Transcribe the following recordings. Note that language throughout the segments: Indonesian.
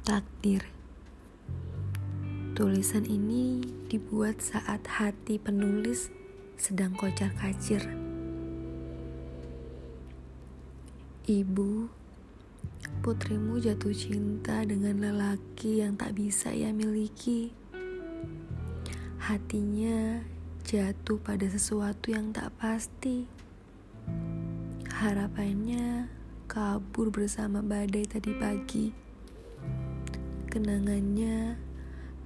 Takdir. Tulisan ini dibuat saat hati penulis sedang kocar kacir. Ibu, putrimu jatuh cinta dengan lelaki yang tak bisa ia miliki. Hatinya jatuh pada sesuatu yang tak pasti. Harapannya kabur bersama badai tadi pagi Kenangannya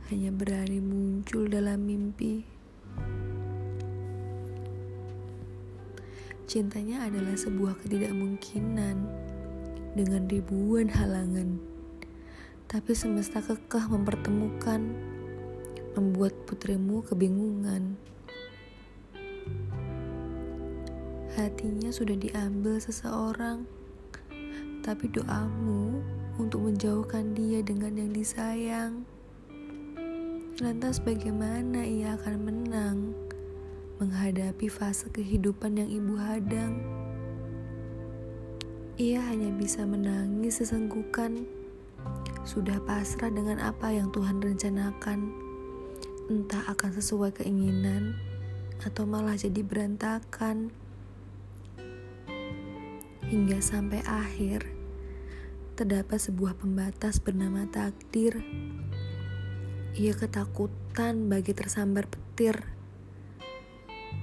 hanya berani muncul dalam mimpi. Cintanya adalah sebuah ketidakmungkinan dengan ribuan halangan. Tapi semesta kekeh mempertemukan, membuat putrimu kebingungan. Hatinya sudah diambil seseorang, tapi doamu untuk menjauhkan dia dengan yang disayang. Lantas bagaimana ia akan menang menghadapi fase kehidupan yang ibu hadang? Ia hanya bisa menangis sesenggukan, sudah pasrah dengan apa yang Tuhan rencanakan. Entah akan sesuai keinginan atau malah jadi berantakan. Hingga sampai akhir, terdapat sebuah pembatas bernama takdir. Ia ketakutan bagi tersambar petir,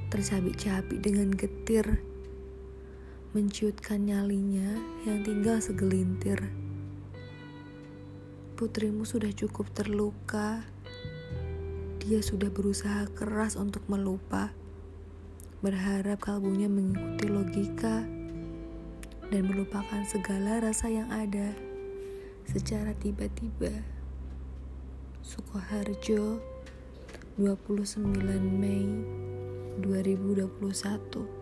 tercabik-cabik dengan getir, menciutkan nyalinya yang tinggal segelintir. Putrimu sudah cukup terluka, dia sudah berusaha keras untuk melupa, berharap kalbunya mengikuti logika dan melupakan segala rasa yang ada secara tiba-tiba. Sukoharjo 29 Mei 2021